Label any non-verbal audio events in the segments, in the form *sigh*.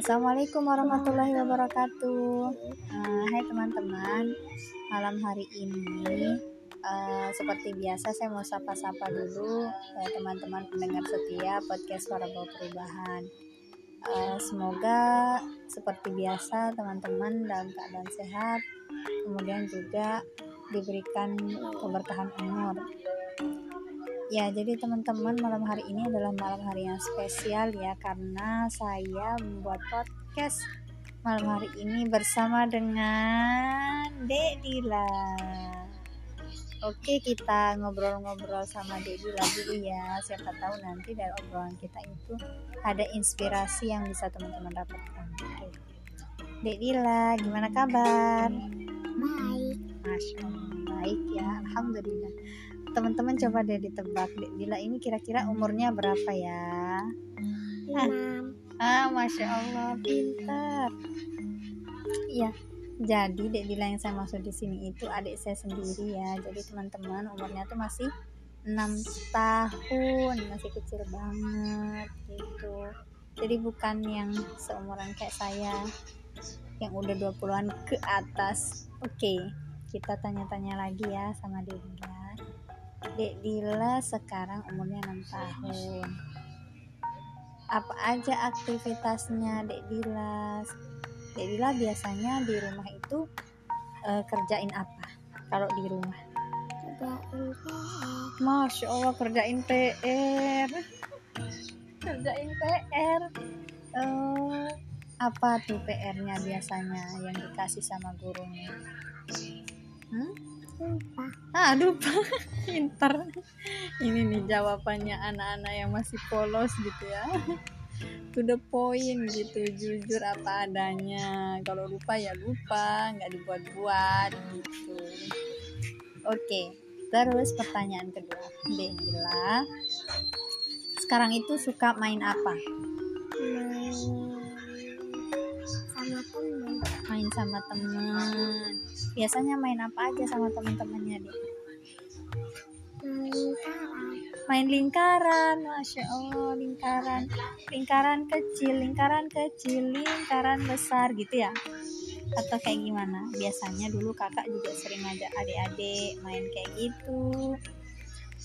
Assalamualaikum warahmatullahi wabarakatuh. Uh, hai teman-teman, malam hari ini uh, seperti biasa saya mau sapa-sapa dulu uh, teman-teman pendengar setia podcast Suara Bau Perubahan. Uh, semoga seperti biasa teman-teman dalam keadaan sehat, kemudian juga diberikan keberkahan umur Ya, jadi teman-teman malam hari ini adalah malam hari yang spesial ya karena saya membuat podcast malam hari ini bersama dengan Dek Dila. Oke, kita ngobrol-ngobrol sama Dek Dila dulu ya. Siapa tahu nanti dari obrolan kita itu ada inspirasi yang bisa teman-teman dapatkan. Oke. Dek Dila, gimana kabar? Baik. Masya Allah, baik ya. Alhamdulillah teman-teman coba deh ditebak. Dila ini kira-kira umurnya berapa ya? Enam. Ah masya Allah pintar. Iya. Jadi Dek Dila yang saya maksud di sini itu adik saya sendiri ya. Jadi teman-teman umurnya tuh masih enam tahun. Masih kecil banget gitu. Jadi bukan yang seumuran kayak saya yang udah 20-an ke atas. Oke kita tanya-tanya lagi ya sama Dek Dila Dek Dila sekarang umurnya 6 tahun. Apa aja aktivitasnya Dek Dila? Dek Dila biasanya di rumah itu uh, kerjain apa? Kalau di rumah? Masya Allah kerjain PR. kerjain PR. Uh, eh, apa tuh PR-nya biasanya yang dikasih sama gurunya? Hmm? Lupa. Ah lupa. *laughs* Pinter. Ini nih jawabannya anak-anak yang masih polos gitu ya. *laughs* To the point gitu jujur apa adanya. Kalau lupa ya lupa nggak dibuat-buat gitu. Oke terus pertanyaan kedua Dela sekarang itu suka main apa? Main sama temen. Main sama teman biasanya main apa aja sama teman-temannya deh main lingkaran main lingkaran masya allah lingkaran. Lingkaran kecil lingkaran kecil lingkaran besar gitu ya? Atau kayak gimana? Biasanya dulu kakak juga sering ngajak adik-adik main kayak gitu.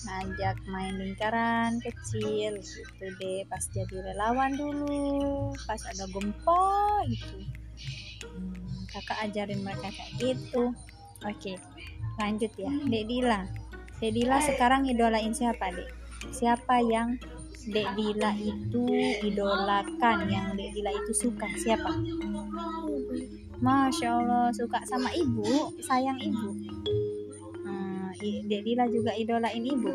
Ngajak main lingkaran kecil gitu deh pas jadi relawan dulu pas ada gempa gitu. Hmm, kakak ajarin mereka kayak gitu. Oke lanjut ya. Dek Dila Dek Dila sekarang idolain siapa Dek? Siapa yang Dek Dila itu idolakan yang Dek Dila itu suka? Siapa? Masya Allah suka sama ibu sayang ibu. Hmm, Dek Dila juga idolain ibu.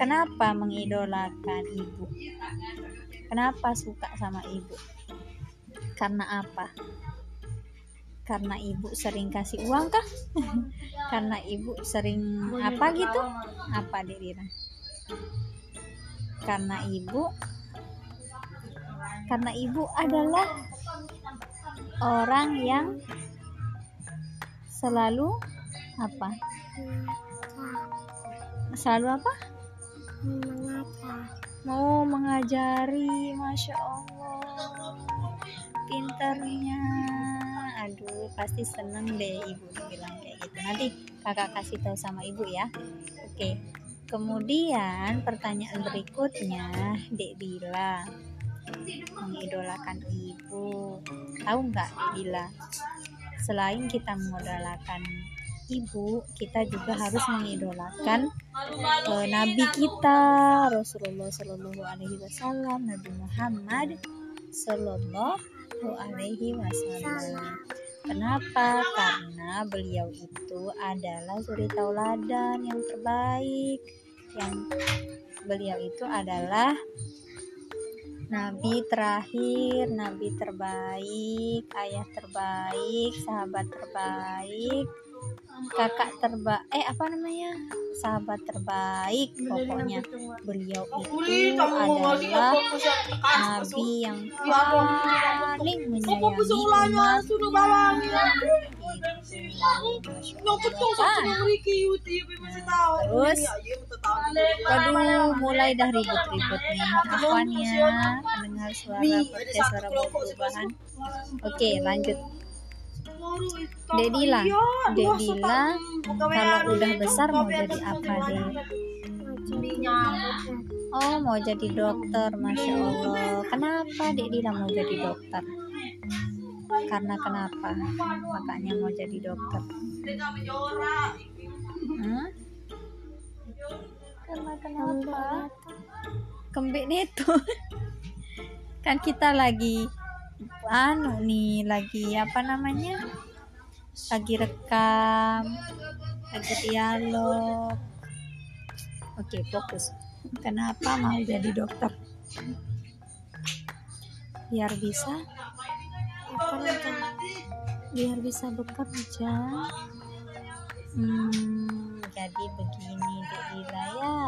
Kenapa mengidolakan ibu? Kenapa suka sama ibu? Karena apa karena ibu sering kasih uang kah? *laughs* Karena ibu sering apa gitu? Apa Dirira? Karena ibu karena ibu adalah orang yang selalu apa? Selalu apa? Mau mengajari masya Allah pinternya. Aduh pasti seneng deh ibu bilang kayak gitu. Nanti kakak kasih tahu sama ibu ya. Oke. Kemudian pertanyaan berikutnya dek Dila mengidolakan ibu. Tahu nggak dek Dila selain kita mengidolakan ibu kita juga harus mengidolakan uh, nabi kita Rasulullah Shallallahu Alaihi Wasallam Nabi Muhammad Shallallahu Alaihi Wasallam. Kenapa? Karena beliau itu adalah suri tauladan yang terbaik. Yang beliau itu adalah nabi terakhir, nabi terbaik, ayah terbaik, sahabat terbaik, kakak terbaik eh apa namanya sahabat terbaik pokoknya beliau itu adalah nabi yang paling menyayangi umat Kan? Terus, waduh, mulai dah ribut-ribut nih. Apanya? Pendengar suara podcast suara perubahan. Oke, lanjut. Dedila, Dedila, kalau udah besar mau jadi apa deh? Oh, mau jadi dokter, masya Allah. Kenapa Dedila mau jadi dokter? Karena kenapa? Makanya mau jadi dokter. Hmm? Karena kenapa? Kembik itu. *laughs* kan kita lagi anu nih lagi apa namanya? Lagi rekam lagi dialog. Oke fokus. Kenapa mau jadi dokter? Biar bisa biar bisa bekerja. Hmm, jadi begini Dek Dila ya.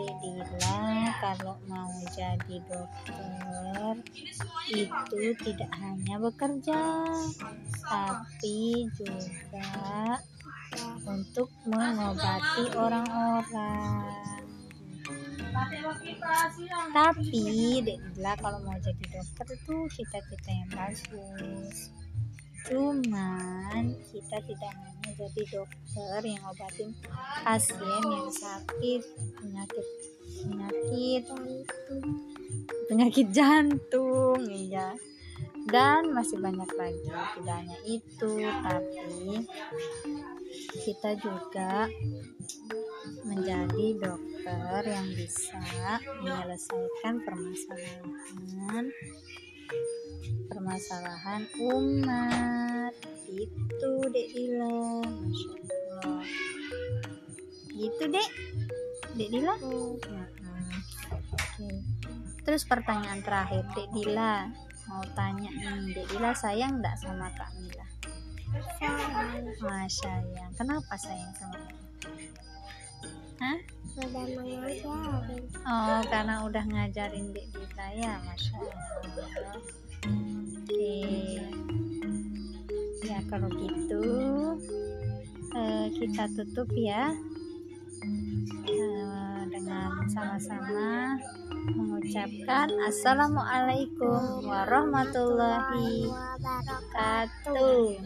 Dek Dila kalau mau jadi dokter itu tidak hanya bekerja tapi juga untuk mengobati orang-orang. Tapi Dek kalau mau jadi dokter itu cita-cita yang bagus. Cuman kita tidak hanya jadi dokter yang obatin pasien yang sakit penyakit penyakit penyakit jantung ya dan masih banyak lagi tidak hanya itu tapi kita juga menjadi dokter yang bisa menyelesaikan permasalahan permasalahan umat. Itu dek Dila. Masya Allah. Gitu dek. Dek Dila? Oke. Terus pertanyaan terakhir dek Dila mau tanya nih dek Dila sayang nggak sama Kak Mila Masya sayang kenapa sayang sama Kak Hah? Sudah mengajarin. Oh, karena udah ngajarin Dek Dila ya, Masya Allah. Oke. Ya, kalau gitu eh, kita tutup ya. Sama-sama mengucapkan Assalamualaikum warahmatullahi wabarakatuh.